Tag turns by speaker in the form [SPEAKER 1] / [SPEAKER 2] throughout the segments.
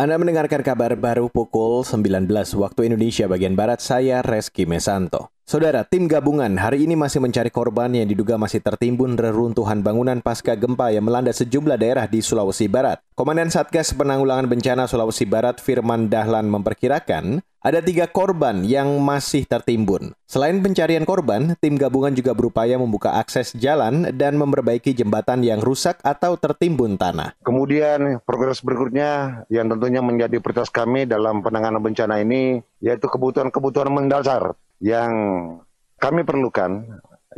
[SPEAKER 1] Anda mendengarkan kabar baru pukul 19 waktu Indonesia bagian Barat, saya Reski Mesanto. Saudara, tim gabungan hari ini masih mencari korban yang diduga masih tertimbun reruntuhan bangunan pasca gempa yang melanda sejumlah daerah di Sulawesi Barat. Komandan Satgas Penanggulangan Bencana Sulawesi Barat Firman Dahlan memperkirakan ada tiga korban yang masih tertimbun. Selain pencarian korban, tim gabungan juga berupaya membuka akses jalan dan memperbaiki jembatan yang rusak atau tertimbun tanah.
[SPEAKER 2] Kemudian progres berikutnya yang tentunya menjadi prioritas kami dalam penanganan bencana ini yaitu kebutuhan-kebutuhan mendasar yang kami perlukan.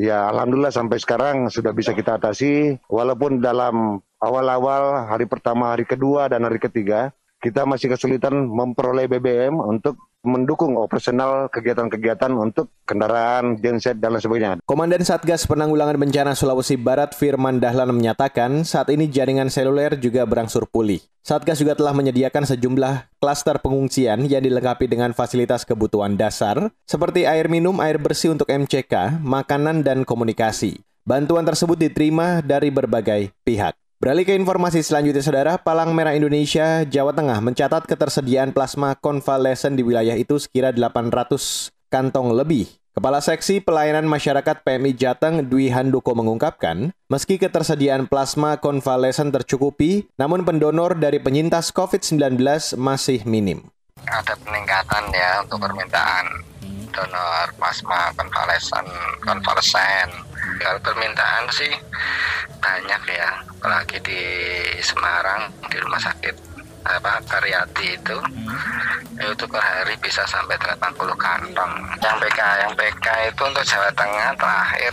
[SPEAKER 2] Ya alhamdulillah sampai sekarang sudah bisa kita atasi walaupun dalam awal-awal hari pertama, hari kedua dan hari ketiga kita masih kesulitan memperoleh BBM untuk mendukung operasional kegiatan-kegiatan untuk kendaraan, genset, dan lain sebagainya.
[SPEAKER 1] Komandan Satgas Penanggulangan Bencana Sulawesi Barat Firman Dahlan menyatakan saat ini jaringan seluler juga berangsur pulih. Satgas juga telah menyediakan sejumlah klaster pengungsian yang dilengkapi dengan fasilitas kebutuhan dasar seperti air minum, air bersih untuk MCK, makanan, dan komunikasi. Bantuan tersebut diterima dari berbagai pihak. Beralih ke informasi selanjutnya, Saudara, Palang Merah Indonesia, Jawa Tengah mencatat ketersediaan plasma konvalesen di wilayah itu sekira 800 kantong lebih. Kepala Seksi Pelayanan Masyarakat PMI Jateng Dwi Handoko mengungkapkan, meski ketersediaan plasma konvalesen tercukupi, namun pendonor dari penyintas COVID-19 masih minim.
[SPEAKER 3] Ada peningkatan ya untuk permintaan donor plasma konvalesen, konvalesen. Kalau permintaan sih banyak ya apalagi di Semarang di rumah sakit apa Karyati itu hmm. itu per hari bisa sampai 80 kantong yang PK yang PK itu untuk Jawa Tengah terakhir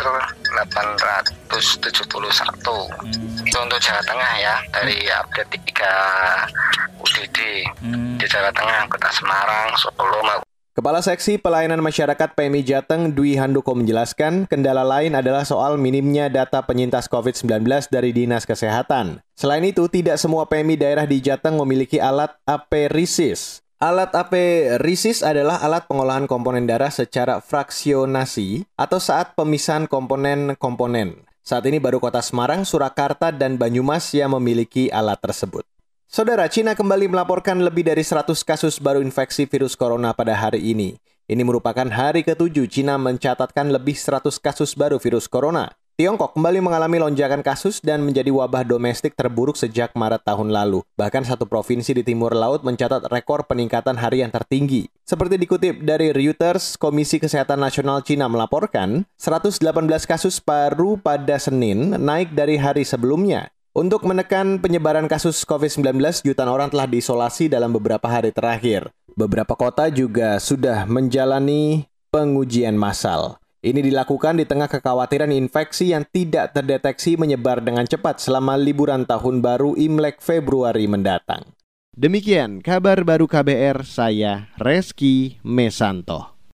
[SPEAKER 3] 871 hmm. itu untuk Jawa Tengah ya dari update 3 UDD hmm. di Jawa Tengah Kota Semarang Solo
[SPEAKER 1] Kepala Seksi Pelayanan Masyarakat PMI Jateng Dwi Handoko menjelaskan, kendala lain adalah soal minimnya data penyintas COVID-19 dari Dinas Kesehatan. Selain itu, tidak semua PMI daerah di Jateng memiliki alat aperisis. Alat aperisis adalah alat pengolahan komponen darah secara fraksionasi atau saat pemisahan komponen-komponen. Saat ini baru kota Semarang, Surakarta, dan Banyumas yang memiliki alat tersebut. Saudara, Cina kembali melaporkan lebih dari 100 kasus baru infeksi virus corona pada hari ini. Ini merupakan hari ketujuh Cina mencatatkan lebih 100 kasus baru virus corona. Tiongkok kembali mengalami lonjakan kasus dan menjadi wabah domestik terburuk sejak Maret tahun lalu. Bahkan satu provinsi di timur laut mencatat rekor peningkatan harian tertinggi. Seperti dikutip dari Reuters, Komisi Kesehatan Nasional Cina melaporkan 118 kasus baru pada Senin naik dari hari sebelumnya. Untuk menekan penyebaran kasus COVID-19, jutaan orang telah diisolasi dalam beberapa hari terakhir. Beberapa kota juga sudah menjalani pengujian massal. Ini dilakukan di tengah kekhawatiran infeksi yang tidak terdeteksi menyebar dengan cepat selama liburan tahun baru Imlek Februari mendatang. Demikian kabar baru KBR, saya Reski Mesanto.